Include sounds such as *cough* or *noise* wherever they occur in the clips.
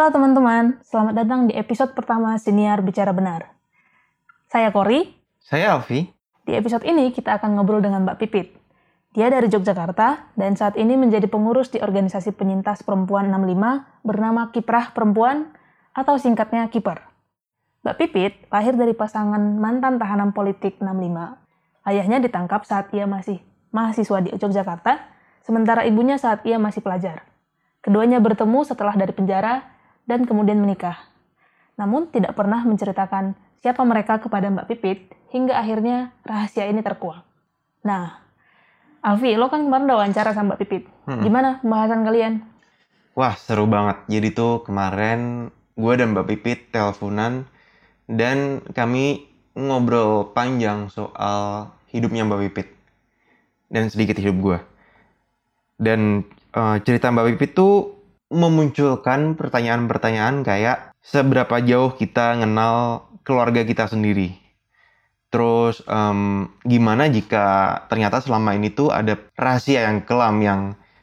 Halo teman-teman, selamat datang di episode pertama Siniar Bicara Benar. Saya Kori. Saya Alfi. Di episode ini kita akan ngobrol dengan Mbak Pipit. Dia dari Yogyakarta dan saat ini menjadi pengurus di organisasi penyintas perempuan 65 bernama Kiprah Perempuan atau singkatnya Kiper. Mbak Pipit lahir dari pasangan mantan tahanan politik 65. Ayahnya ditangkap saat ia masih mahasiswa di Yogyakarta, sementara ibunya saat ia masih pelajar. Keduanya bertemu setelah dari penjara dan kemudian menikah. Namun tidak pernah menceritakan siapa mereka kepada Mbak Pipit hingga akhirnya rahasia ini terkuak. Nah, Alfi, lo kan kemarin udah wawancara sama Mbak Pipit. Hmm. Gimana pembahasan kalian? Wah, seru banget. Jadi tuh kemarin gue dan Mbak Pipit teleponan dan kami ngobrol panjang soal hidupnya Mbak Pipit dan sedikit hidup gue. Dan eh, cerita Mbak Pipit tuh memunculkan pertanyaan-pertanyaan kayak seberapa jauh kita kenal keluarga kita sendiri. Terus em, gimana jika ternyata selama ini tuh ada rahasia yang kelam yang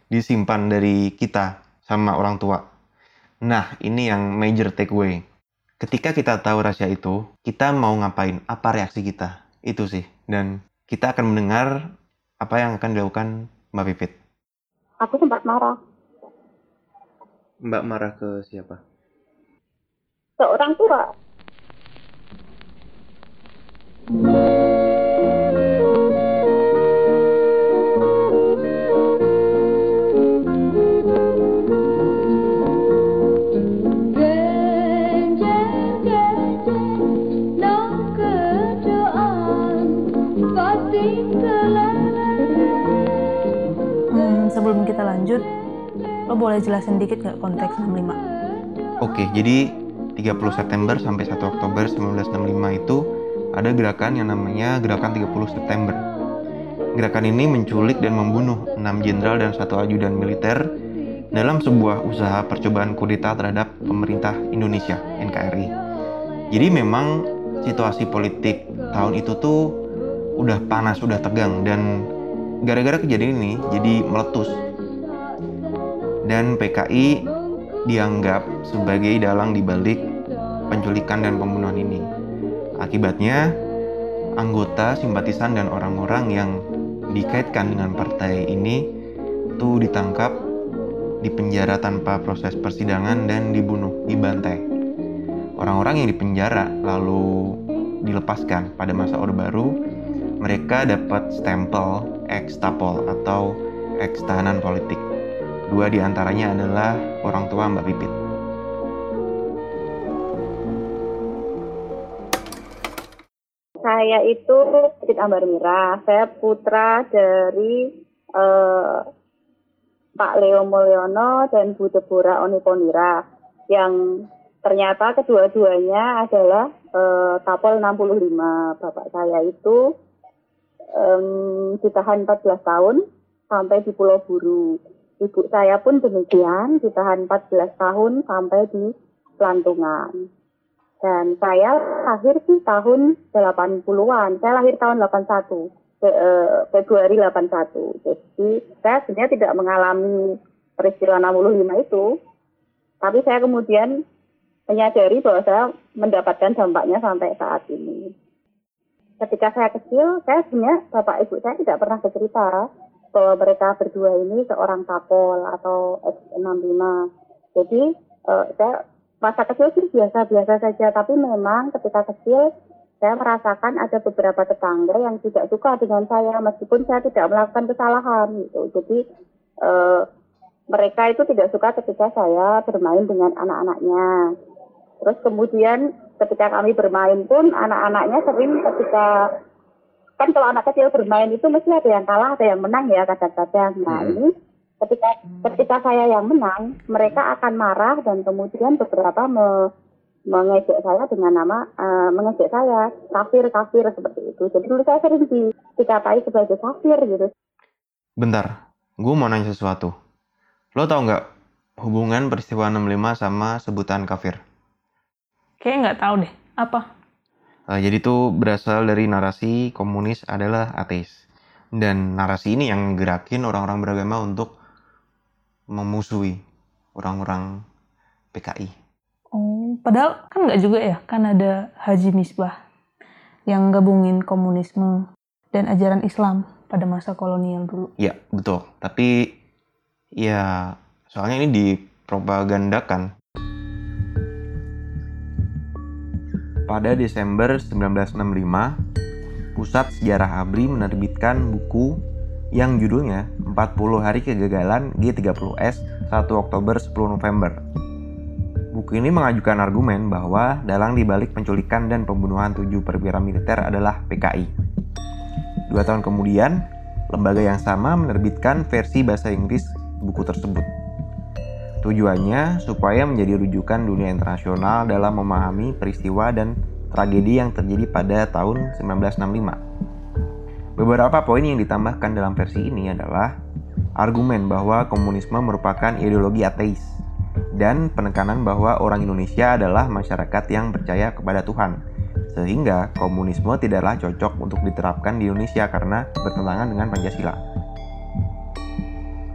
disimpan dari kita sama orang tua. Nah, ini yang major takeaway. Ketika kita tahu rahasia itu, kita mau ngapain? Apa reaksi kita? Itu sih. Dan kita akan mendengar apa yang akan dilakukan Mbak Pipit. aku sempat marah Mbak marah ke siapa? ke orang tua lo boleh jelasin dikit nggak konteks 65? Oke, jadi 30 September sampai 1 Oktober 1965 itu ada gerakan yang namanya Gerakan 30 September. Gerakan ini menculik dan membunuh 6 jenderal dan satu ajudan militer dalam sebuah usaha percobaan kudeta terhadap pemerintah Indonesia NKRI. Jadi memang situasi politik tahun itu tuh udah panas, udah tegang dan gara-gara kejadian ini jadi meletus. Dan PKI dianggap sebagai dalang dibalik penculikan dan pembunuhan ini. Akibatnya, anggota, simpatisan, dan orang-orang yang dikaitkan dengan partai ini tuh ditangkap, dipenjara tanpa proses persidangan, dan dibunuh, dibantai. Orang-orang yang dipenjara lalu dilepaskan pada masa Orde Baru, mereka dapat stempel ex-tapol atau ex-tahanan politik. Dua di antaranya adalah orang tua Mbak Pipit. saya itu Pipit Ambar Mirah saya putra dari eh, Pak Leo Mulyono dan Bu Deborah Oniponira yang ternyata kedua-duanya adalah eh, Tapol 65 bapak saya itu em, ditahan 14 tahun sampai di Pulau Buru ibu saya pun demikian ditahan 14 tahun sampai di Pelantungan dan saya lahir sih tahun 80-an. Saya lahir tahun 81, Fe- eh, Februari 81. Jadi saya sebenarnya tidak mengalami peristiwa 65 itu. Tapi saya kemudian menyadari bahwa saya mendapatkan dampaknya sampai saat ini. Ketika saya kecil, saya sebenarnya bapak ibu saya tidak pernah bercerita bahwa mereka berdua ini seorang tapol atau X65. Jadi eh, saya masa kecil sih biasa-biasa saja, tapi memang ketika kecil saya merasakan ada beberapa tetangga yang tidak suka dengan saya meskipun saya tidak melakukan kesalahan gitu. Jadi eh, mereka itu tidak suka ketika saya bermain dengan anak-anaknya. Terus kemudian ketika kami bermain pun anak-anaknya sering ketika kan kalau anak kecil bermain itu mesti ada yang kalah, ada yang menang ya kadang-kadang. Nah Hmm. ini ketika ketika saya yang menang, mereka akan marah dan kemudian beberapa me, mengejek saya dengan nama eh, mengejek saya kafir kafir seperti itu. Jadi dulu saya sering di, dikatai sebagai kafir gitu. Bentar, gue mau nanya sesuatu. Lo tau nggak hubungan peristiwa 65 sama sebutan kafir? Kayaknya nggak tahu deh. Apa? Eh, jadi itu berasal dari narasi komunis adalah ateis. Dan narasi ini yang gerakin orang-orang beragama untuk memusuhi orang-orang PKI. padahal kan nggak juga ya, kan ada Haji Misbah yang gabungin komunisme dan ajaran Islam pada masa kolonial dulu. Ya, betul. Tapi ya soalnya ini dipropagandakan. Pada Desember 1965, Pusat Sejarah ABRI menerbitkan buku yang judulnya 40 Hari Kegagalan G30S 1 Oktober 10 November. Buku ini mengajukan argumen bahwa dalang dibalik penculikan dan pembunuhan tujuh perwira militer adalah PKI. Dua tahun kemudian, lembaga yang sama menerbitkan versi bahasa Inggris buku tersebut. Tujuannya supaya menjadi rujukan dunia internasional dalam memahami peristiwa dan tragedi yang terjadi pada tahun 1965. Beberapa poin yang ditambahkan dalam versi ini adalah argumen bahwa komunisme merupakan ideologi ateis dan penekanan bahwa orang Indonesia adalah masyarakat yang percaya kepada Tuhan, sehingga komunisme tidaklah cocok untuk diterapkan di Indonesia karena bertentangan dengan Pancasila.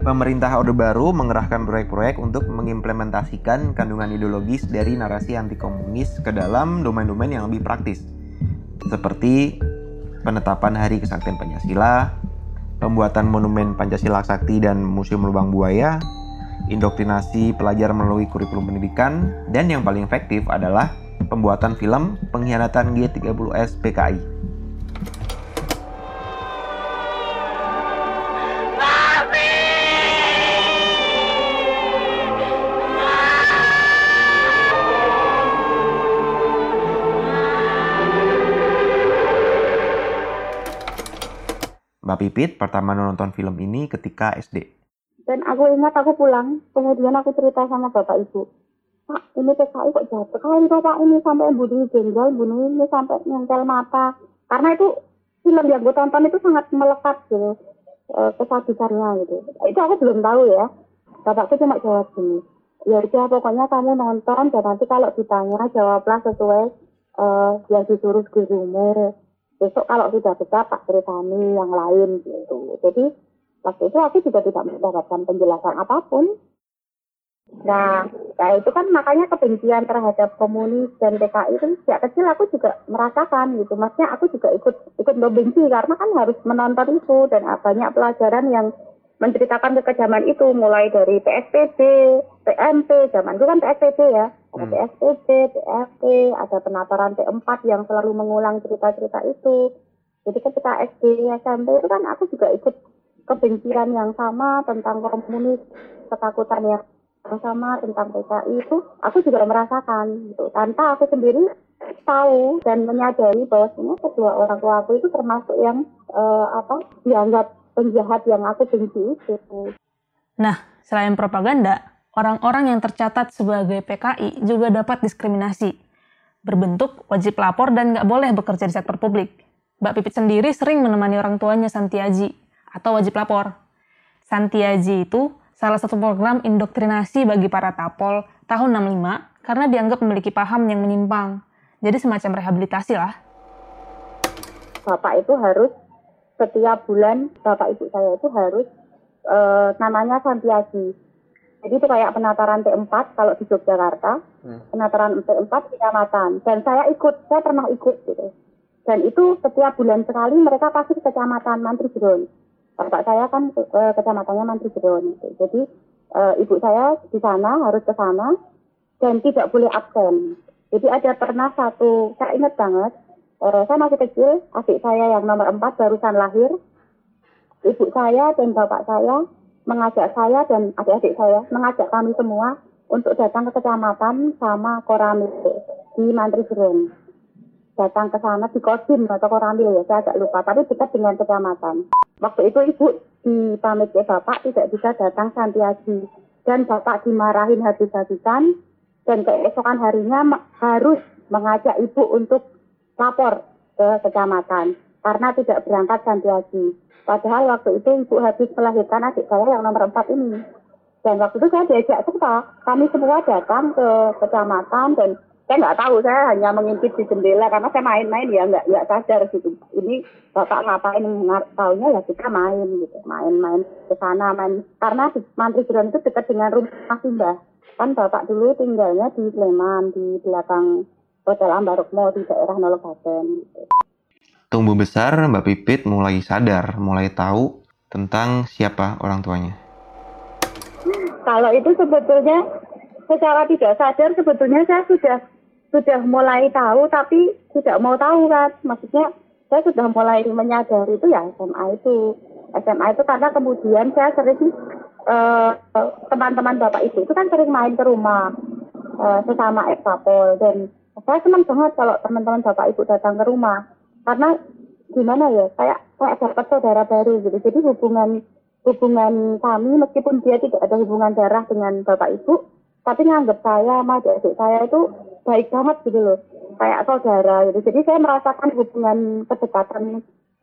Pemerintah Orde Baru mengerahkan proyek-proyek untuk mengimplementasikan kandungan ideologis dari narasi anti komunis ke dalam domain-domain yang lebih praktis, seperti penetapan Hari Kesaktian Pancasila, pembuatan monumen Pancasila Sakti dan Museum Lubang Buaya, indoktrinasi pelajar melalui kurikulum pendidikan, dan yang paling efektif adalah pembuatan film Pengkhianatan G30S PKI. Mbak Pipit pertama nonton film ini ketika SD. Dan aku ingat aku pulang, kemudian aku cerita sama bapak ibu. Pak, ini PKI kok jahat sekali kok Pak ini sampai bunuh jenderal, bunuh ini sampai nyentel mata. Karena itu film yang gue tonton itu sangat melekat gitu, eh, kesadisannya gitu. Itu aku belum tahu ya. Bapakku cuma jawab gini, ya udah pokoknya kamu nonton dan nanti kalau ditanya jawablah sesuai eh, yang disuruh gurumu. Besok kalau sudah bisa Pak ceritani yang lain gitu. Jadi waktu itu aku juga tidak mendapatkan penjelasan apa pun. Nah, nah itu kan makanya kebencian terhadap komunis dan PKI itu sejak kecil aku juga merasakan gitu. Maksudnya aku juga ikut ikut membenci karena kan harus menonton itu dan banyak pelajaran yang menceritakan kekejaman itu mulai dari PSBB, PMP, zaman itu kan PSBB ya. Ada Hmm. PSBB, PFP, ada penataran P4 yang selalu mengulang cerita-cerita itu. Jadi ketika SD, SMP itu kan aku juga ikut kebencian yang sama tentang komunis, ketakutan yang sama tentang PKI itu aku juga merasakan gitu. Tanpa aku sendiri tahu dan menyadari bahwa sebenarnya kedua orang tua aku itu termasuk yang eh, apa dianggap penjahat yang aku benci itu. Nah, selain propaganda, orang-orang yang tercatat sebagai PKI juga dapat diskriminasi. Berbentuk wajib lapor dan nggak boleh bekerja di sektor publik. Mbak Pipit sendiri sering menemani orang tuanya Santiaji atau wajib lapor. Santiaji itu salah satu program indoktrinasi bagi para tapol tahun 65 karena dianggap memiliki paham yang menyimpang. Jadi semacam rehabilitasi lah. Bapak itu harus setiap bulan bapak ibu saya itu harus eh, namanya Santiaji. Jadi itu kayak penataran T4 kalau di Yogyakarta, penataran T4 kecamatan. Dan saya ikut, saya pernah ikut gitu. Dan itu setiap bulan sekali mereka pasti ke kecamatan Mantri Jeron. Bapak saya kan ke kecamatannya Mantri Jeron. Gitu. Jadi eh, ibu saya di sana harus ke sana dan tidak boleh absen. Jadi ada pernah satu, saya ingat banget, eh, saya masih kecil, adik saya yang nomor empat barusan lahir, ibu saya dan bapak saya mengajak saya dan adik-adik saya mengajak kami semua untuk datang ke kecamatan sama Koramil di Mantri Jerong. Datang ke sana di Kodim atau Koramil ya, saya agak lupa, tapi dekat dengan kecamatan. Waktu itu ibu dipamit ke bapak tidak bisa datang Santiaji dan bapak dimarahin habis-habisan dan keesokan harinya harus mengajak ibu untuk lapor ke kecamatan karena tidak berangkat Santiaji. Padahal waktu itu ibu habis melahirkan adik saya yang nomor empat ini. Dan waktu itu saya diajak serta, kami semua datang ke kecamatan dan saya nggak tahu, saya hanya mengintip di jendela karena saya main-main ya nggak nggak sadar gitu. Ini bapak ngapain taunya ya kita main gitu, main-main ke sana main karena di Mantri Jeron itu dekat dengan rumah Simbah. kan bapak dulu tinggalnya di Sleman di belakang Hotel Ambarukmo di daerah Nologaten. Tumbuh besar, Mbak Pipit mulai sadar, mulai tahu tentang siapa orang tuanya. Kalau itu sebetulnya secara tidak sadar sebetulnya saya sudah sudah mulai tahu tapi tidak mau tahu kan. Maksudnya saya sudah mulai menyadari itu ya SMA itu. SMA itu karena kemudian saya sering eh, teman-teman bapak ibu itu kan sering main ke rumah eh, sesama ekspapol dan saya senang banget kalau teman-teman bapak ibu datang ke rumah. Karena gimana ya kayak kayak dapat saudara baru gitu. Jadi hubungan hubungan kami meskipun dia tidak ada hubungan darah dengan bapak ibu tapi nganggap saya sama adik saya itu baik banget gitu loh. Kayak saudara gitu. Jadi saya merasakan hubungan kedekatan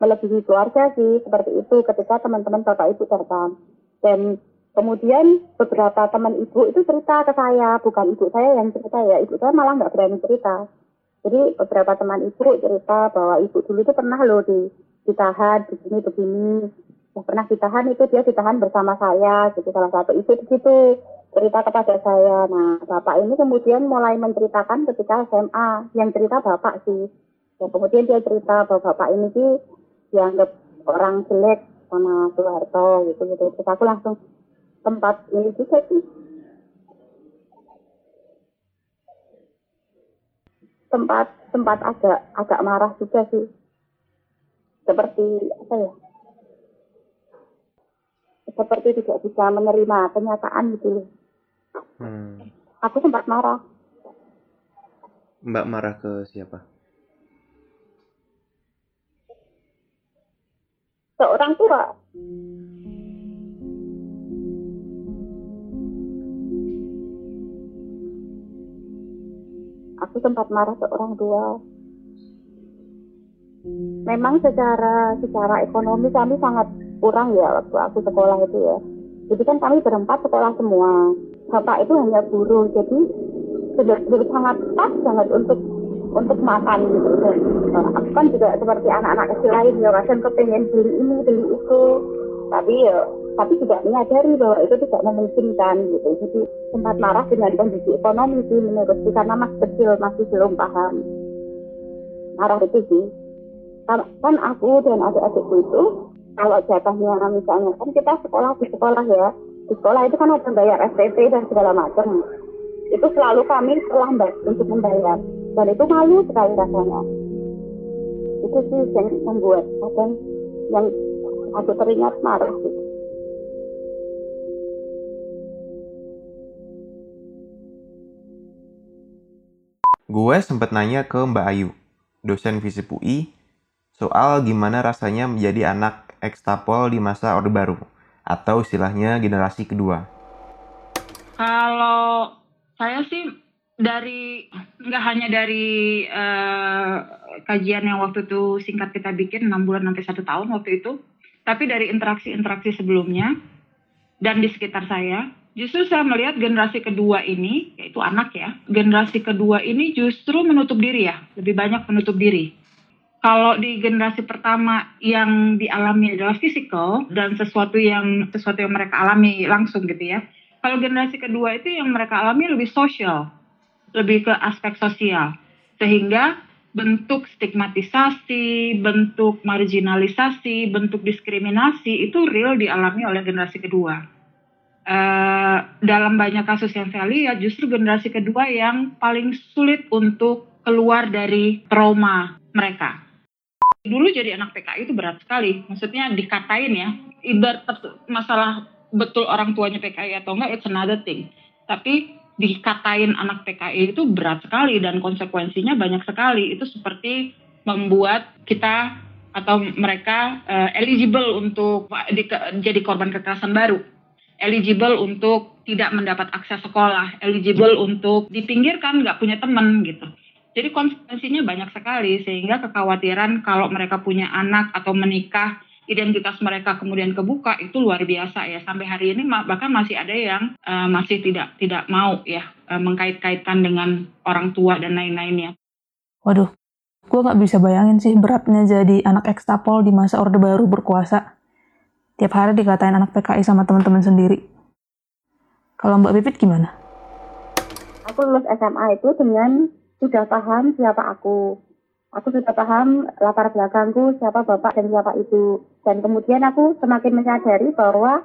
melebihi keluarga sih seperti itu ketika teman-teman bapak ibu datang. Dan kemudian beberapa teman ibu itu cerita ke saya bukan ibu saya yang cerita ya ibu saya malah nggak berani cerita. Jadi beberapa teman ibu cerita bahwa ibu dulu itu pernah loh di, ditahan begini begini. Yang pernah ditahan itu dia ditahan bersama saya gitu salah satu ibu di situ cerita kepada saya. Nah bapak ini kemudian mulai menceritakan ketika SMA yang cerita bapak sih. Dan kemudian dia cerita bahwa bapak ini sih dianggap orang jelek sama Soeharto gitu gitu. Terus aku langsung tempat ini juga sih. Tempat tempat agak agak marah juga sih. Seperti apa ya? Seperti tidak bisa menerima kenyataan gitu loh. Hmm. aku sempat marah. Mbak marah ke siapa? seorang tua aku sempat marah seorang tua. Memang secara secara ekonomi kami sangat kurang ya waktu aku sekolah itu ya. Jadi kan kami berempat sekolah semua. Bapak itu hanya buruh jadi benar-benar sangat pas banget untuk untuk makan gitu. Dan eh, aku kan juga seperti anak-anak kecil lain ya kadang kepengen beli ini beli itu. Tapi ya tapi juga menyadari bahwa itu tidak memungkinkan gitu. Jadi sempat marah dengan kondisi ekonomi sih menurutku karena masih kecil masih belum paham. Marah itu sih. Kan, kan aku dan adik-adikku itu kalau jatahnya misalnya kan kita sekolah di sekolah ya. Di sekolah itu kan ada bayar SPP dan segala macam. Itu selalu kami terlambat untuk membayar. Dan itu malu sekali rasanya. Itu sih yang membuat kadang yang aku teringat marah gitu. Gue sempet nanya ke Mbak Ayu, dosen FISIP UI, soal gimana rasanya menjadi anak ekstapol di masa Orde Baru, atau istilahnya generasi kedua. Kalau saya sih dari nggak hanya dari eh, kajian yang waktu itu singkat kita bikin 6 bulan sampai satu tahun waktu itu, tapi dari interaksi-interaksi sebelumnya dan di sekitar saya, justru saya melihat generasi kedua ini, yaitu anak ya, generasi kedua ini justru menutup diri ya, lebih banyak menutup diri. Kalau di generasi pertama yang dialami adalah fisikal dan sesuatu yang sesuatu yang mereka alami langsung gitu ya. Kalau generasi kedua itu yang mereka alami lebih sosial, lebih ke aspek sosial. Sehingga bentuk stigmatisasi, bentuk marginalisasi, bentuk diskriminasi itu real dialami oleh generasi kedua. Eh, dalam banyak kasus yang saya lihat, justru generasi kedua yang paling sulit untuk keluar dari trauma mereka. Dulu jadi anak PKI itu berat sekali, maksudnya dikatain ya, ibarat masalah betul orang tuanya PKI atau enggak, it's another thing. Tapi dikatain anak PKI itu berat sekali dan konsekuensinya banyak sekali. Itu seperti membuat kita atau mereka eh, eligible untuk di- jadi korban kekerasan baru. Eligible untuk tidak mendapat akses sekolah, eligible untuk dipinggirkan, nggak punya teman gitu. Jadi konsekuensinya banyak sekali sehingga kekhawatiran kalau mereka punya anak atau menikah identitas mereka kemudian kebuka itu luar biasa ya sampai hari ini bahkan masih ada yang eh, masih tidak tidak mau ya eh, mengkait-kaitkan dengan orang tua dan lain-lainnya. Waduh, gue nggak bisa bayangin sih beratnya jadi anak ekstapol di masa Orde Baru berkuasa. Tiap hari dikatain anak PKI sama teman-teman sendiri. Kalau Mbak Pipit gimana? aku lulus SMA itu dengan sudah paham siapa aku. Aku sudah paham latar belakangku, siapa bapak dan siapa ibu. Dan kemudian aku semakin menyadari bahwa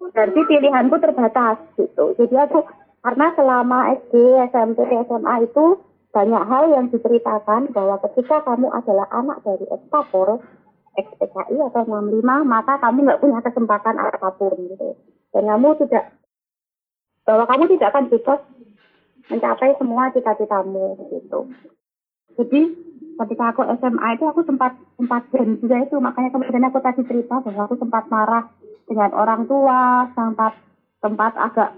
berarti pilihanku terbatas gitu. Jadi aku karena selama SD, SMP, SMA itu banyak hal yang diceritakan bahwa ketika kamu adalah anak dari ekspor, XPKI atau 65, maka kamu nggak punya kesempatan apa pun gitu. Dan kamu tidak bahwa kamu tidak akan bebas mencapai semua cita-citamu gitu. Jadi ketika aku SMA itu aku sempat sempat dan juga itu makanya kemudian aku tadi cerita bahwa aku sempat marah dengan orang tua, sempat sempat agak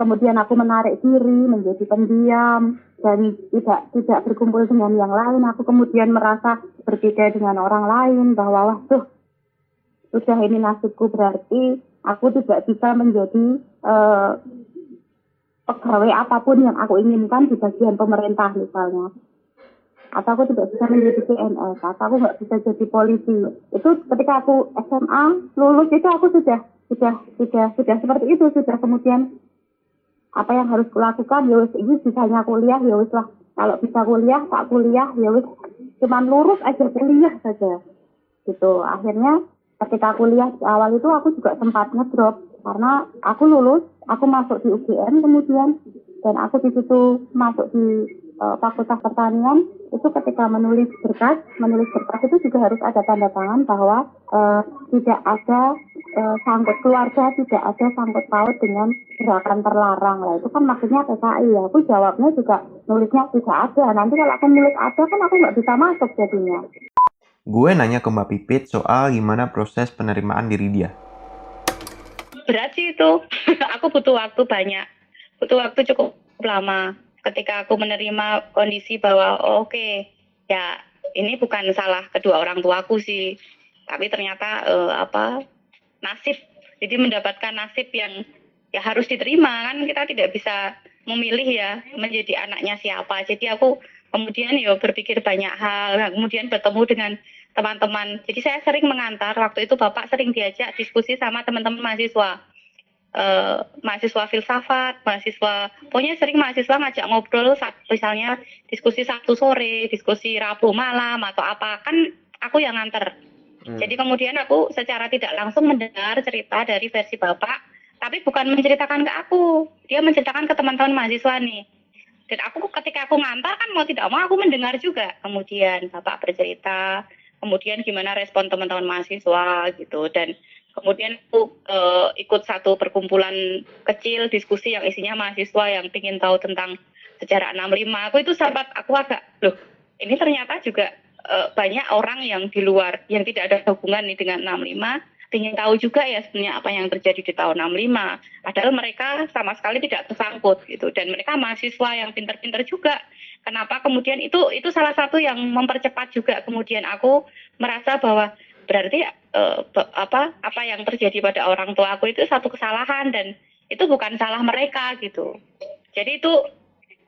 kemudian aku menarik diri menjadi pendiam dan tidak tidak berkumpul dengan yang lain. Aku kemudian merasa berbeda dengan orang lain. Bahwa wah tuh sudah ini nasibku berarti aku tidak bisa menjadi eh, pegawai apa pun yang aku inginkan di bagian pemerintah misalnya. Atau aku tidak bisa menjadi PNS atau aku nggak bisa jadi polisi. Itu ketika aku SMA lulus itu aku sudah sudah sudah sudah seperti itu. Sudah kemudian apa yang harus kulakukan? Ya wis ini sisanya kuliah ya wis lah. Kalau bisa kuliah tak kuliah ya wis. Cuman lurus aja kuliah saja. Gitu. Akhirnya ketika kuliah di awal itu aku juga sempat ngedrop. Karena aku lulus aku masuk di UGM kemudian. Dan aku di situ masuk di uh, Fakultas Pertanian itu ketika menulis berkas menulis berkas itu juga harus ada tanda tangan bahwa uh, tidak ada uh, sangkut keluarga tidak ada sangkut paut dengan gerakan terlarang lah itu kan maksudnya PKI ya aku jawabnya juga nulisnya tidak ada nanti kalau aku nulis ada kan aku nggak bisa masuk jadinya Gue nanya ke Mbak Pipit soal gimana proses penerimaan diri dia. berat sih itu. *laughs* aku butuh waktu banyak. Butuh waktu cukup lama ketika aku menerima kondisi bahwa oh, oke ya ini bukan salah kedua orang tuaku sih. Tapi ternyata eh, apa nasib. Jadi mendapatkan nasib yang ya harus diterima kan kita tidak bisa memilih ya menjadi anaknya siapa. Jadi aku kemudian ya berpikir banyak hal. Nah, kemudian bertemu dengan teman-teman. Jadi saya sering mengantar. Waktu itu Bapak sering diajak diskusi sama teman-teman mahasiswa. Eh, mahasiswa filsafat, mahasiswa, pokoknya sering mahasiswa ngajak ngobrol, sa- misalnya diskusi Sabtu sore, diskusi Rabu malam atau apa, kan aku yang nganter. Jadi kemudian aku secara tidak langsung mendengar cerita dari versi Bapak, tapi bukan menceritakan ke aku, dia menceritakan ke teman-teman mahasiswa nih. Dan aku ketika aku ngantar kan mau tidak mau aku mendengar juga. Kemudian Bapak bercerita, kemudian gimana respon teman-teman mahasiswa gitu dan kemudian aku eh, ikut satu perkumpulan kecil diskusi yang isinya mahasiswa yang ingin tahu tentang sejarah 65 aku itu sempat aku agak loh ini ternyata juga eh, banyak orang yang di luar yang tidak ada hubungan nih dengan 65 ingin tahu juga ya sebenarnya apa yang terjadi di tahun 65 padahal mereka sama sekali tidak tersangkut gitu. Dan mereka mahasiswa yang pinter-pinter juga. Kenapa? Kemudian itu itu salah satu yang mempercepat juga. Kemudian aku merasa bahwa berarti be- apa apa yang terjadi pada orang tua aku itu satu kesalahan dan itu bukan salah mereka gitu jadi itu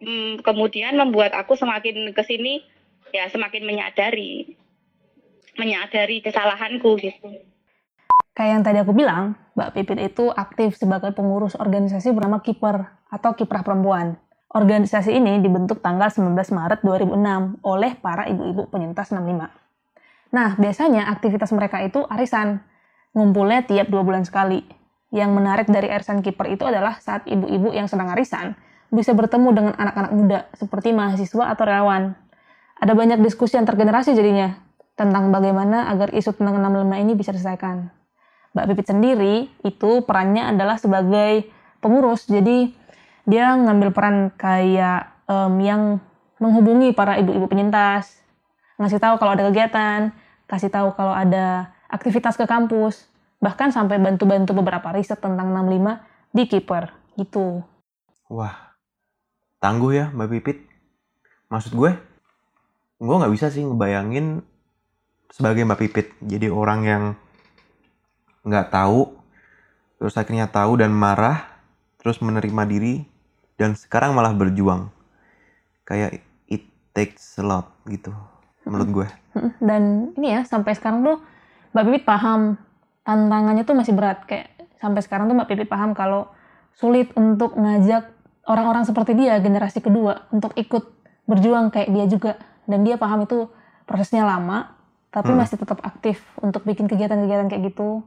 mm, kemudian membuat aku semakin ke sini ya semakin menyadari menyadari kesalahanku gitu Kayak yang tadi aku bilang, Mbak Pipit itu aktif sebagai pengurus organisasi bernama Kiper atau Kiprah Perempuan. Organisasi ini dibentuk tanggal 19 Maret 2006 oleh para ibu-ibu penyintas 65. Nah, biasanya aktivitas mereka itu arisan, ngumpulnya tiap dua bulan sekali. Yang menarik dari arisan Kiper itu adalah saat ibu-ibu yang sedang arisan bisa bertemu dengan anak-anak muda seperti mahasiswa atau relawan. Ada banyak diskusi antar generasi jadinya tentang bagaimana agar isu tentang 65 ini bisa diselesaikan. Mbak Pipit sendiri itu perannya adalah sebagai pengurus. Jadi dia ngambil peran kayak em, yang menghubungi para ibu-ibu penyintas, ngasih tahu kalau ada kegiatan, kasih tahu kalau ada aktivitas ke kampus, bahkan sampai bantu-bantu beberapa riset tentang 65 di Kiper gitu. Wah, tangguh ya Mbak Pipit. Maksud gue, gue nggak bisa sih ngebayangin sebagai Mbak Pipit jadi orang yang nggak tahu, terus akhirnya tahu dan marah, terus menerima diri, dan sekarang malah berjuang. Kayak it takes a lot gitu, menurut gue. Dan ini ya sampai sekarang tuh Mbak Pipit paham tantangannya tuh masih berat. Kayak sampai sekarang tuh Mbak Pipit paham kalau sulit untuk ngajak orang-orang seperti dia generasi kedua untuk ikut berjuang kayak dia juga. Dan dia paham itu prosesnya lama tapi Hmm. masih tetap aktif untuk bikin kegiatan-kegiatan kayak gitu.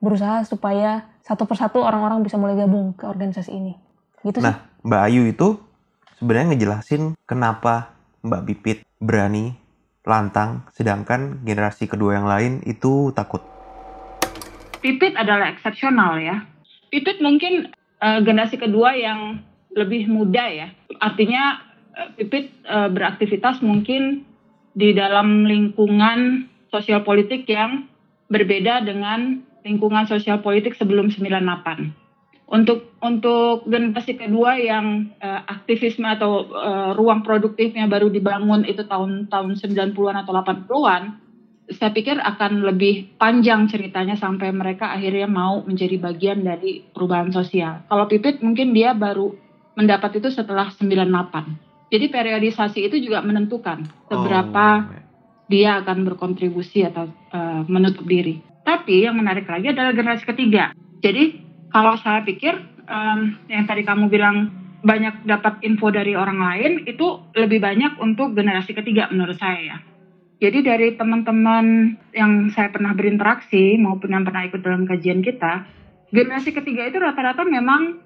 Berusaha supaya satu persatu orang-orang bisa mulai gabung ke organisasi ini. Gitu sih. Nah, Mbak Ayu itu sebenarnya ngejelasin kenapa Mbak Pipit berani lantang, sedangkan generasi kedua yang lain itu takut. Pipit adalah eksepsional ya. Pipit mungkin eh, generasi kedua yang lebih muda ya. Artinya eh, Pipit eh, beraktivitas mungkin di dalam lingkungan sosial politik yang berbeda dengan lingkungan sosial politik sebelum 98. Untuk untuk generasi kedua yang eh, aktivisme atau eh, ruang produktifnya baru dibangun itu tahun-tahun 90-an atau 80-an, saya pikir akan lebih panjang ceritanya sampai mereka akhirnya mau menjadi bagian dari perubahan sosial. Kalau Pipit mungkin dia baru mendapat itu setelah 98. Jadi periodisasi itu juga menentukan seberapa Oh, dia akan berkontribusi atau eh, menutup diri. Tapi yang menarik lagi adalah generasi ketiga. Jadi kalau saya pikir em, yang tadi kamu bilang banyak dapat info dari orang lain itu lebih banyak untuk generasi ketiga menurut saya ya. Jadi dari teman-teman yang saya pernah berinteraksi maupun yang pernah ikut dalam kajian kita, generasi ketiga itu rata-rata memang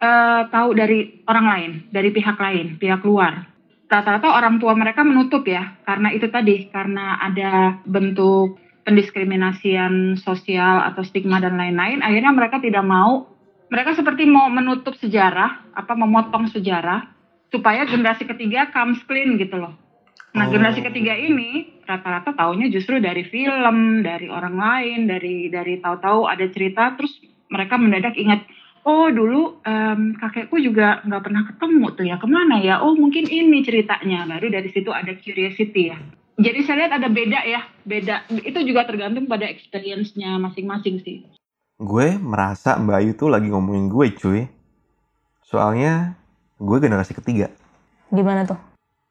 eh, tahu dari orang lain, dari pihak lain, pihak luar. Rata-rata orang tua mereka menutup ya, karena itu tadi, karena ada bentuk pendiskriminasian sosial atau stigma dan lain-lain, akhirnya mereka tidak mau, mereka seperti mau menutup sejarah, apa memotong sejarah, supaya generasi ketiga comes clean gitu loh. Nah, Oh. generasi ketiga ini rata-rata taunya justru dari film, dari orang lain, dari dari tahu-tahu ada cerita, terus mereka mendadak ingat, oh dulu em, kakekku juga nggak pernah ketemu tuh ya ke mana ya? Oh mungkin ini ceritanya. Baru dari situ ada curiosity ya. Jadi saya lihat ada beda ya, beda. Itu juga tergantung pada experience-nya masing-masing sih. Gue merasa Mbak Ayu tuh lagi ngomongin gue cuy. Soalnya gue generasi ketiga. gimana tuh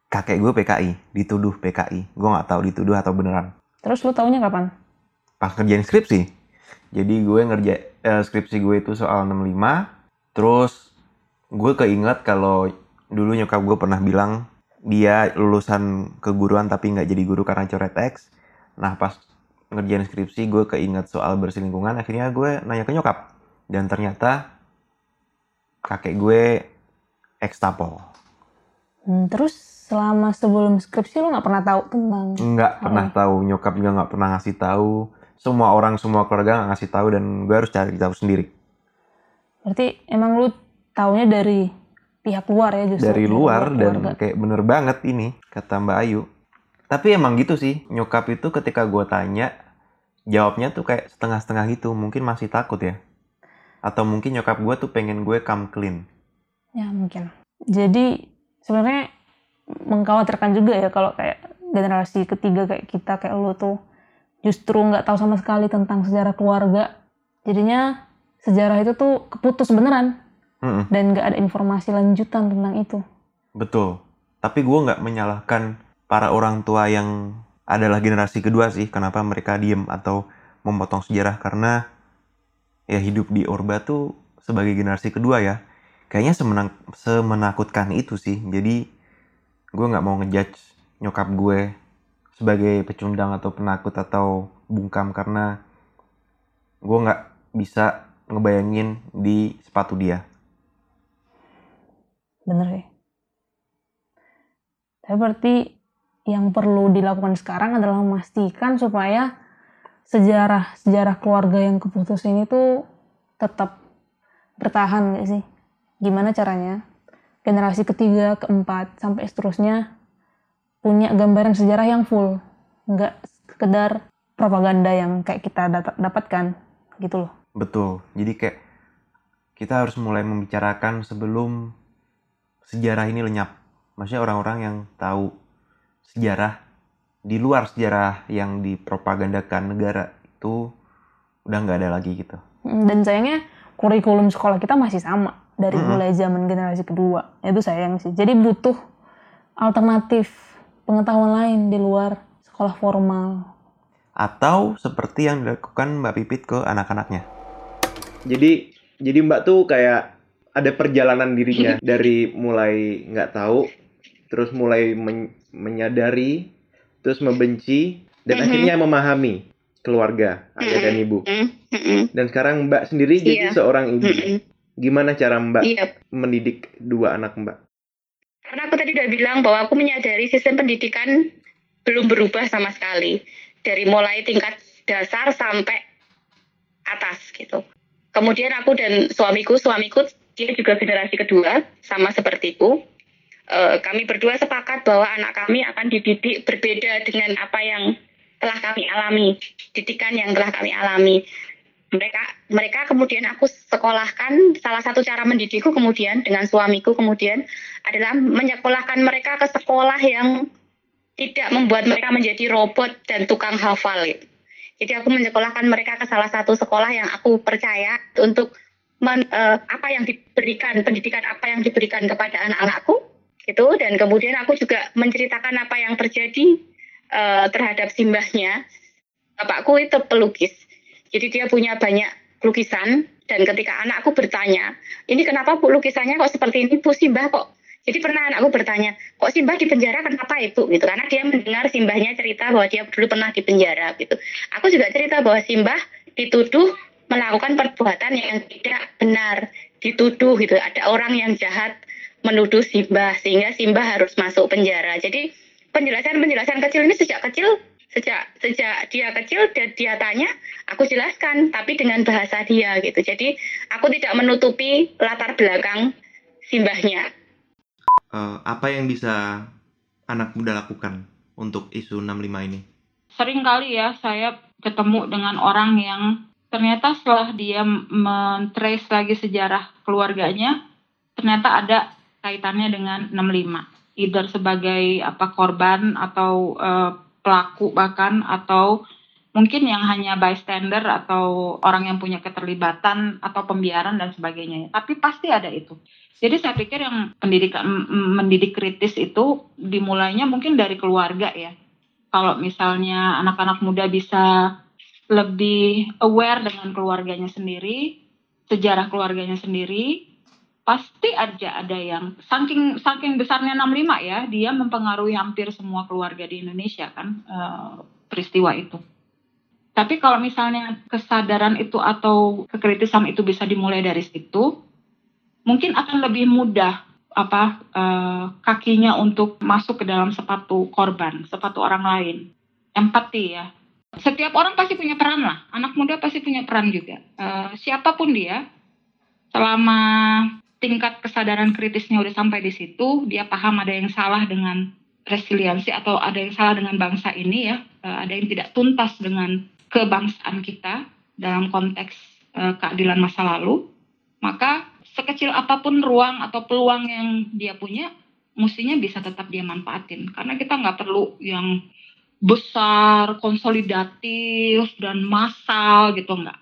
Kakek gue PKI, dituduh PKI. Gue nggak tahu dituduh atau beneran. terus lu taunya kapan Pas ngerjain skripsi. Jadi gue ngerja eh, skripsi gue itu soal 65. Terus gue keinget kalau dulu nyokap gue pernah bilang dia lulusan keguruan tapi nggak jadi guru karena coret X. Nah pas ngerjain skripsi gue keinget soal bersih lingkungan. Akhirnya gue nanya ke nyokap. Dan ternyata kakek gue ekstapol. Hmm, terus selama sebelum skripsi lu nggak pernah tahu tentang nggak pernah tahu nyokap juga nggak pernah ngasih tahu semua orang semua keluarga nggak ngasih tahu dan gue harus cari tahu sendiri berarti emang lu taunya dari pihak luar ya justru dari luar dan keluarga. kayak bener banget ini kata Mbak Ayu. Tapi emang gitu sih nyokap itu ketika gue tanya jawabnya tuh kayak setengah-setengah gitu mungkin masih takut ya. Atau mungkin nyokap gue tuh pengen gue come clean. Ya mungkin. Jadi sebenarnya mengkhawatirkan juga ya kalau kayak generasi ketiga kayak kita kayak lu tuh justru nggak tahu sama sekali tentang sejarah keluarga. Jadinya sejarah itu tuh keputus beneran Mm-mm, dan nggak ada informasi lanjutan tentang itu. Betul. Tapi gue nggak menyalahkan para orang tua yang adalah generasi kedua sih kenapa mereka diem atau memotong sejarah. Karena ya hidup di Orba tuh sebagai generasi kedua ya. Kayaknya semenang, semenakutkan itu sih. Jadi gue nggak mau ngejudge nyokap gue sebagai pecundang atau penakut atau bungkam. Karena gue nggak bisa ngebayangin di sepatu dia bener sih tapi berarti yang perlu dilakukan sekarang adalah memastikan supaya sejarah sejarah keluarga yang keputus ini tuh tetap bertahan gak sih? Gimana caranya generasi ketiga, keempat, sampai seterusnya punya gambaran sejarah yang full, nggak sekedar propaganda yang kayak kita dapatkan gitu loh. Betul. Jadi kayak kita harus mulai membicarakan sebelum sejarah ini lenyap. Maksudnya orang-orang yang tahu sejarah di luar sejarah yang dipropagandakan negara itu udah nggak ada lagi gitu. Mm, Dan sayangnya kurikulum sekolah kita masih sama dari Mm-mm. mulai zaman generasi kedua. Itu sayang sih. Jadi butuh alternatif pengetahuan lain di luar sekolah formal. Atau seperti yang dilakukan Mbak Pipit ke anak-anaknya. Jadi jadi Mbak tuh kayak ada perjalanan dirinya *laughs* dari mulai nggak tahu, terus mulai men- menyadari, terus membenci, dan Mhm. akhirnya memahami keluarga ayah dan ibu. Mm, mm, Dan sekarang Mbak sendiri jadi Iya. seorang ibu. mm, mm. Gimana cara Mbak Iya, mendidik dua anak Mbak? karena aku tadi udah bilang bahwa aku menyadari sistem pendidikan belum berubah sama sekali dari mulai tingkat dasar sampai atas gitu. Kemudian aku dan suamiku, suamiku dia juga generasi kedua sama sepertiku. Eh, kami berdua sepakat bahwa anak kami akan dididik berbeda dengan apa yang telah kami alami, didikan yang telah kami alami. Mereka mereka kemudian aku sekolahkan salah satu cara mendidikku kemudian dengan suamiku kemudian adalah menyekolahkan mereka ke sekolah yang tidak membuat mereka menjadi robot dan tukang hafal. Jadi aku menyekolahkan mereka ke salah satu sekolah yang aku percaya untuk men- eh, apa yang diberikan pendidikan apa yang diberikan kepada anak-anakku gitu dan kemudian aku juga menceritakan apa yang terjadi eh, terhadap simbahnya. Bapakku itu pelukis. Jadi dia punya banyak lukisan dan ketika anakku bertanya, ini kenapa bu lukisannya kok seperti ini bu Simbah kok? Jadi pernah anakku bertanya, kok Simbah di penjara kenapa ibu gitu? Karena dia mendengar Simbahnya cerita bahwa dia dulu pernah di penjara gitu. Aku juga cerita bahwa Simbah dituduh melakukan perbuatan yang tidak benar, dituduh gitu. Ada orang yang jahat menuduh Simbah sehingga Simbah harus masuk penjara. Jadi penjelasan-penjelasan kecil ini sejak kecil sejak sejak dia kecil dan dia tanya aku jelaskan tapi dengan bahasa dia gitu jadi aku tidak menutupi latar belakang simbahnya Eh, apa yang bisa anak muda lakukan untuk isu 65 ini? sering kali ya saya ketemu dengan orang yang ternyata setelah dia men-trace lagi sejarah keluarganya ternyata ada kaitannya dengan 65 either sebagai apa korban atau eh, pelaku bahkan atau mungkin yang hanya bystander atau orang yang punya keterlibatan atau pembiaran dan sebagainya. Tapi pasti ada itu. Jadi saya pikir yang pendidikan mendidik kritis itu dimulainya mungkin dari keluarga ya. Kalau misalnya anak-anak muda bisa lebih aware dengan keluarganya sendiri, sejarah keluarganya sendiri, pasti aja ada yang saking saking besarnya 65 ya, dia mempengaruhi hampir semua keluarga di Indonesia kan eh, peristiwa itu. Tapi kalau misalnya kesadaran itu atau kekritisan itu bisa dimulai dari situ, mungkin akan lebih mudah apa eh, kakinya untuk masuk ke dalam sepatu korban, sepatu orang lain. Empati ya. Setiap orang pasti punya peran lah. Anak muda pasti punya peran juga. Eh, siapa pun dia, selama tingkat kesadaran kritisnya udah sampai di situ, dia paham ada yang salah dengan resiliensi atau ada yang salah dengan bangsa ini ya, eh, ada yang tidak tuntas dengan kebangsaan kita dalam konteks eh, keadilan masa lalu, maka sekecil apa pun ruang atau peluang yang dia punya, mestinya bisa tetap dia manfaatin. Karena kita nggak perlu yang besar, konsolidatif dan massal gitu nggak.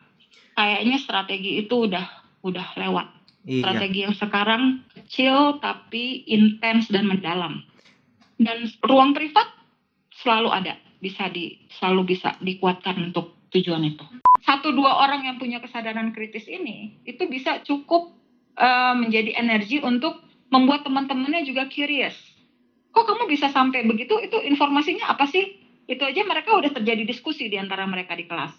Kayaknya strategi itu udah udah lewat. Iya. Strategi yang sekarang kecil tapi intens dan mendalam. Dan ruang privat selalu ada, bisa di selalu bisa dikuatkan untuk tujuan itu. Satu dua orang yang punya kesadaran kritis ini itu bisa cukup eh, menjadi energi untuk membuat teman-temannya juga curious. Kok kamu bisa sampai begitu? Itu informasinya apa sih? Itu aja mereka udah terjadi diskusi di antara mereka di kelas.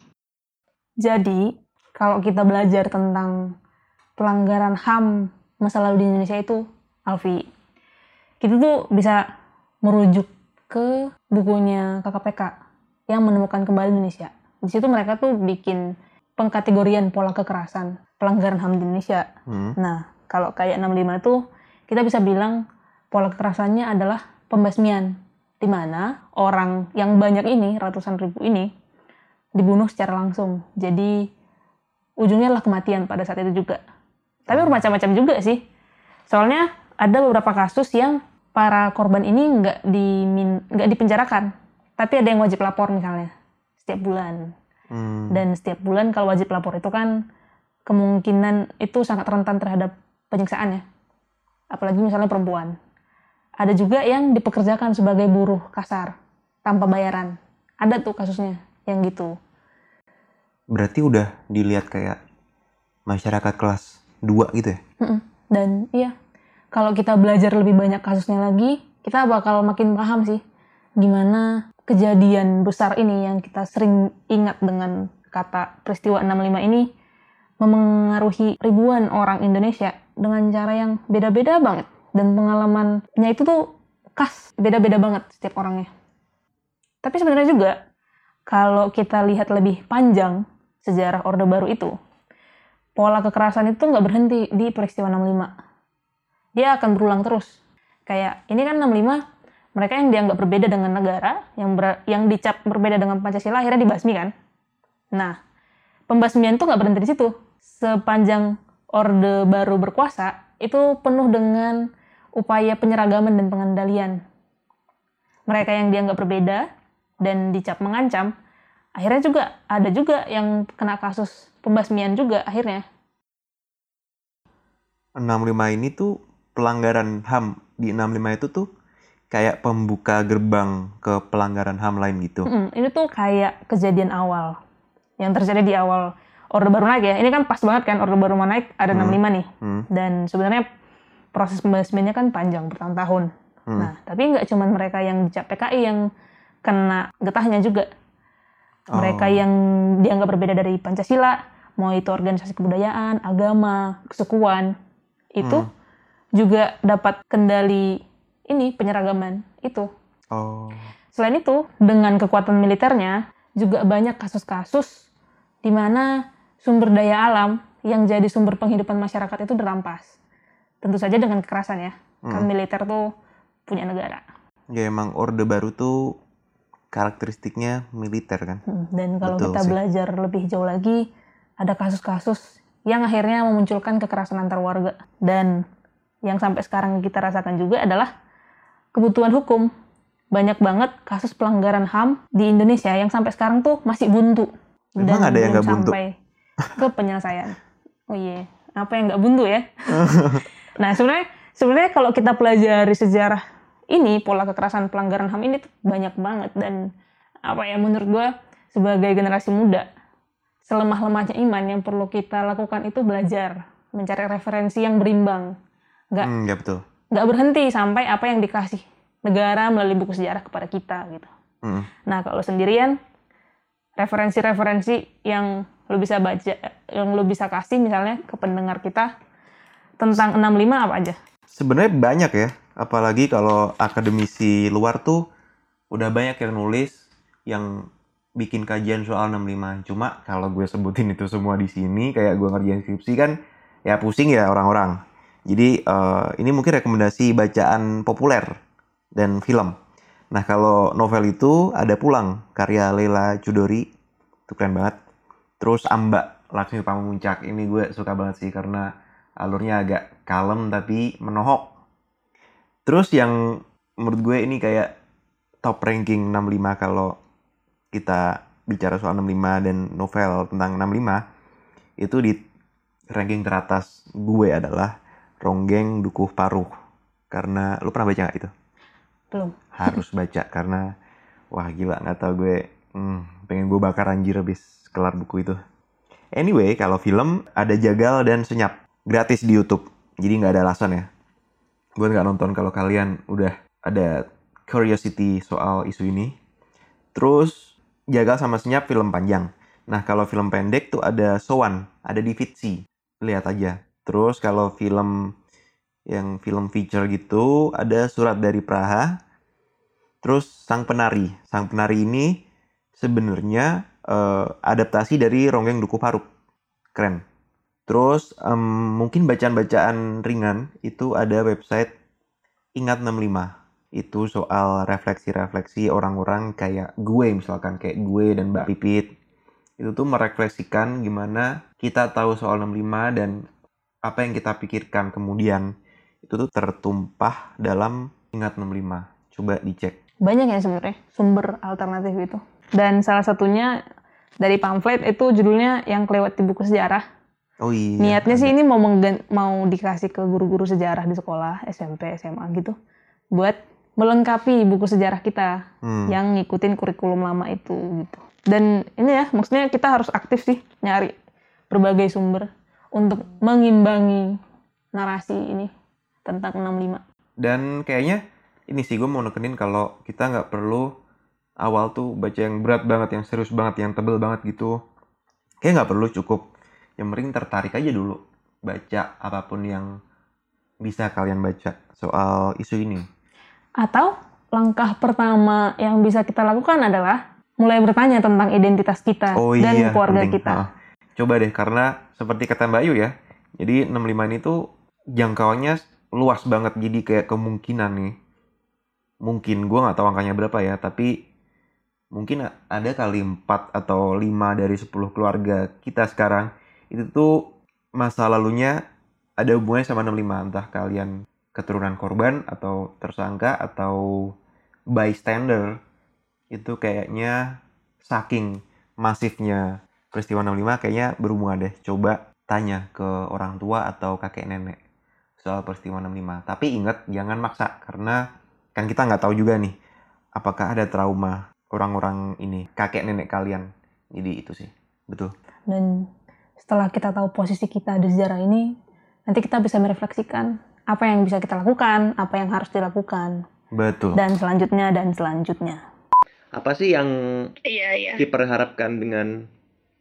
Jadi, kalau kita belajar tentang pelanggaran HAM masa lalu di Indonesia itu, Alfi, kita tuh bisa merujuk ke bukunya KKPK yang menemukan kembali Indonesia. Di situ mereka tuh bikin pengkategorian pola kekerasan, pelanggaran HAM di Indonesia. Hmm. Nah, kalau kayak 65 tuh kita bisa bilang pola kekerasannya adalah pembasmian di mana orang yang banyak ini, ratusan ribu ini dibunuh secara langsung. Jadi ujungnya adalah kematian pada saat itu juga. Tapi bermacam-macam juga sih. Soalnya ada beberapa kasus yang para korban ini nggak dimin nggak dipenjarakan, tapi ada yang wajib lapor misalnya setiap bulan. Hmm. Dan setiap bulan kalau wajib lapor itu kan kemungkinan itu sangat rentan terhadap penyiksaan ya. Apalagi misalnya perempuan. Ada juga yang dipekerjakan sebagai buruh kasar tanpa bayaran. Ada tuh kasusnya yang gitu. Berarti udah dilihat kayak masyarakat kelas 2 gitu ya? Dan iya, kalau kita belajar lebih banyak kasusnya lagi, kita bakal makin paham sih gimana kejadian besar ini yang kita sering ingat dengan kata peristiwa 65 ini memengaruhi ribuan orang Indonesia dengan cara yang beda-beda banget dan pengalamannya itu tuh khas beda-beda banget setiap orangnya. Tapi sebenarnya juga kalau kita lihat lebih panjang sejarah Orde Baru itu, pola kekerasan itu nggak berhenti di peristiwa 65. Dia akan berulang terus. Kayak ini kan 65, mereka yang dianggap berbeda dengan negara, yang ber- yang dicap berbeda dengan Pancasila akhirnya dibasmi kan. Nah, pembasmian itu nggak berhenti di situ. Sepanjang Orde Baru berkuasa, itu penuh dengan upaya penyeragaman dan pengendalian. Mereka yang dianggap berbeda dan dicap mengancam, akhirnya juga ada juga yang kena kasus pembasmian juga akhirnya. 65 ini tuh pelanggaran HAM di 65 itu tuh kayak pembuka gerbang ke pelanggaran HAM lain gitu. Mm-mm, ini tuh kayak kejadian awal yang terjadi di awal Orde Baru naik ya. Ini kan pas banget kan Orde Baru mau naik ada 65 nih. Hmm. Dan sebenarnya proses pembasmiannya kan panjang bertahun-tahun. Hmm. Nah, tapi nggak cuman mereka yang dicap PKI yang kena getahnya juga. Mereka Oh. yang dianggap berbeda dari Pancasila, mau itu organisasi kebudayaan, agama, kesukuan, itu Hmm. juga dapat kendali ini penyeragaman itu. Oh. Selain itu, dengan kekuatan militernya juga banyak kasus-kasus di mana sumber daya alam yang jadi sumber penghidupan masyarakat itu dirampas. Tentu saja dengan kekerasan ya. Kan Hmm. militer tuh punya negara. Ya emang Orde Baru tuh karakteristiknya militer kan. Hmm, Dan kalau Betul kita sih. belajar lebih jauh lagi, ada kasus-kasus yang akhirnya memunculkan kekerasan antar warga. Dan yang sampai sekarang kita rasakan juga adalah kebutuhan hukum. Banyak banget kasus pelanggaran HAM di Indonesia yang sampai sekarang tuh masih buntu. Emang ada yang belum nggak buntu? sampai ke penyelesaian. Oh iya, apa yang nggak buntu ya? *laughs* nah sebenarnya sebenarnya kalau kita pelajari sejarah ini pola kekerasan pelanggaran HAM ini tuh banyak banget dan apa ya menurut gue sebagai generasi muda selemah-lemahnya iman yang perlu kita lakukan itu belajar mencari referensi yang berimbang nggak Hmm, ya betul. nggak berhenti sampai apa yang dikasih negara melalui buku sejarah kepada kita gitu Hmm. nah kalau sendirian referensi-referensi yang lu bisa baca yang lu bisa kasih misalnya ke pendengar kita tentang 65 apa aja Sebenarnya banyak ya, apalagi kalau akademisi luar tuh udah banyak yang nulis yang bikin kajian soal 65. Cuma kalau gue sebutin itu semua di sini kayak gue ngerjain skripsi kan ya pusing ya orang-orang. Jadi eh, ini mungkin rekomendasi bacaan populer dan film. Nah kalau novel itu ada Pulang karya Leila Chudori itu keren banget. Terus Amba Laksmi Pamuncak ini gue suka banget sih karena alurnya agak kalem tapi menohok. Terus yang menurut gue ini kayak top ranking 65 kalau kita bicara soal 65 dan novel tentang 65 itu di ranking teratas gue adalah Ronggeng Dukuh Paruh. Karena lu pernah baca nggak itu? belum Harus *laughs* baca karena wah gila nggak tau gue hmm, pengen gue bakar anjir habis kelar buku itu. Anyway, kalau film ada Jagal dan Senyap gratis di YouTube. Jadi nggak ada alasan ya. Gue nggak nonton kalau kalian udah ada curiosity soal isu ini. Terus Jagal sama Senyap film panjang. Nah kalau film pendek tuh ada Sowan, ada di. Lihat aja. Terus kalau film yang film feature gitu ada Surat dari Praha. Terus Sang Penari. Sang Penari ini sebenarnya eh, adaptasi dari Ronggeng Duku Paruk. Keren. Terus em, mungkin bacaan-bacaan ringan itu ada website Ingat 65. Itu soal refleksi-refleksi orang-orang kayak gue misalkan kayak gue dan Mbak Pipit. Itu tuh merefleksikan gimana kita tahu soal 65 dan apa yang kita pikirkan kemudian itu tuh tertumpah dalam Ingat 65. Coba dicek. banyak ya sebenarnya sumber alternatif itu dan salah satunya dari pamflet itu judulnya yang kelewat di buku sejarah Oh iya. niatnya sih ini mau mau dikasih ke guru-guru sejarah di sekolah SMP SMA gitu buat melengkapi buku sejarah kita Hmm. yang ngikutin kurikulum lama itu gitu dan ini ya maksudnya kita harus aktif sih nyari berbagai sumber untuk mengimbangi narasi ini tentang 65. Dan kayaknya ini sih gue mau nekenin kalau kita nggak perlu awal tuh baca yang berat banget, yang serius banget, yang tebel banget gitu. Kayak nggak perlu cukup. Yang penting tertarik aja dulu baca apa pun yang bisa kalian baca soal isu ini. Atau langkah pertama yang bisa kita lakukan adalah mulai bertanya tentang identitas kita Oh dan iya, keluarga penting. kita. Ah. Coba deh, karena seperti kata Mbak Ayu ya, jadi 65 ini tuh jangkauannya luas banget, jadi kayak kemungkinan nih, mungkin gue nggak tahu angkanya berapa ya, tapi mungkin ada kali 4 atau 5 dari 10 keluarga kita sekarang, itu tuh masa lalunya ada hubungannya sama 65, entah kalian keturunan korban atau tersangka atau bystander, itu kayaknya saking masifnya peristiwa 65 kayaknya berhubungan deh. Coba tanya ke orang tua atau kakek nenek soal peristiwa 65. Tapi ingat jangan maksa karena kan kita nggak tahu juga nih apakah ada trauma orang-orang ini kakek nenek kalian. Jadi itu sih betul. Dan setelah kita tahu posisi kita di sejarah ini, nanti kita bisa merefleksikan apa yang bisa kita lakukan, apa yang harus dilakukan, Betul. dan selanjutnya dan selanjutnya. Apa sih yang Iya, iya. kiper harapkan dengan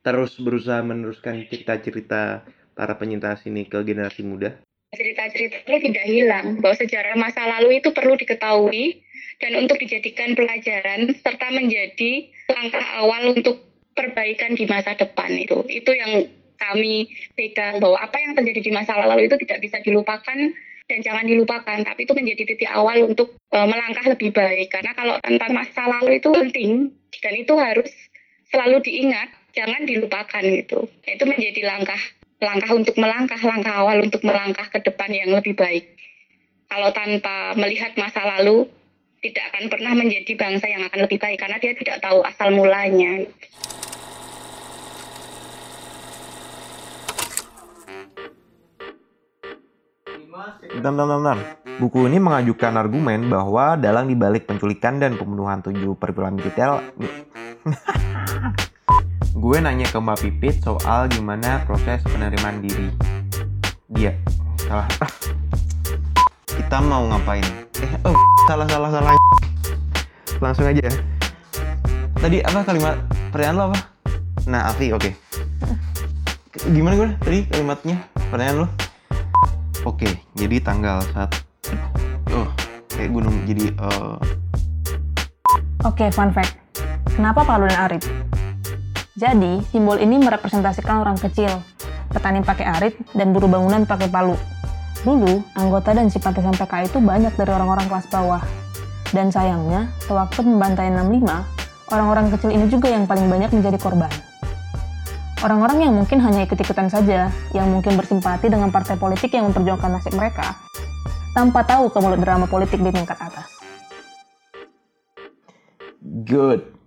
terus berusaha meneruskan cerita-cerita para penyintas ini ke generasi muda? cerita-cerita itu tidak hilang bahwa sejarah masa lalu itu perlu diketahui dan untuk dijadikan pelajaran serta menjadi langkah awal untuk perbaikan di masa depan itu itu yang kami pegang bahwa apa yang terjadi di masa lalu itu tidak bisa dilupakan dan jangan dilupakan tapi itu menjadi titik awal untuk eh, melangkah lebih baik karena kalau tentang masa lalu itu penting dan itu harus selalu diingat jangan dilupakan gitu itu menjadi langkah langkah untuk melangkah, langkah awal untuk melangkah ke depan yang lebih baik. Kalau tanpa melihat masa lalu, tidak akan pernah menjadi bangsa yang akan lebih baik karena dia tidak tahu asal mulanya. Bentar, bentar, bentar. Buku ini mengajukan argumen bahwa dalang dibalik penculikan dan pembunuhan tujuh perwira militer. *laughs* Gue nanya ke Mbak Pipit soal gimana proses penerimaan diri. Dia salah. *laughs* Kita mau ngapain? Eh oh salah salah salah. Langsung aja. Ya. tadi apa kalimat? Pertanyaan lo apa? Nah Afi oke. Gimana gue tadi kalimatnya? Pertanyaan lo oke jadi tanggal saat oh kayak gunung jadi eh, Oke, fun fact. Kenapa Palu dan Arit? Jadi, simbol ini merepresentasikan orang kecil, petani pakai arit, dan buruh bangunan pakai palu. Dulu, anggota dan simpatisan PKI itu banyak dari orang-orang kelas bawah. Dan sayangnya, sewaktu pembantaian 65, orang-orang kecil ini juga yang paling banyak menjadi korban. Orang-orang yang mungkin hanya ikut-ikutan saja, yang mungkin bersimpati dengan partai politik yang memperjuangkan nasib mereka, tanpa tahu kemulut drama politik di tingkat atas. good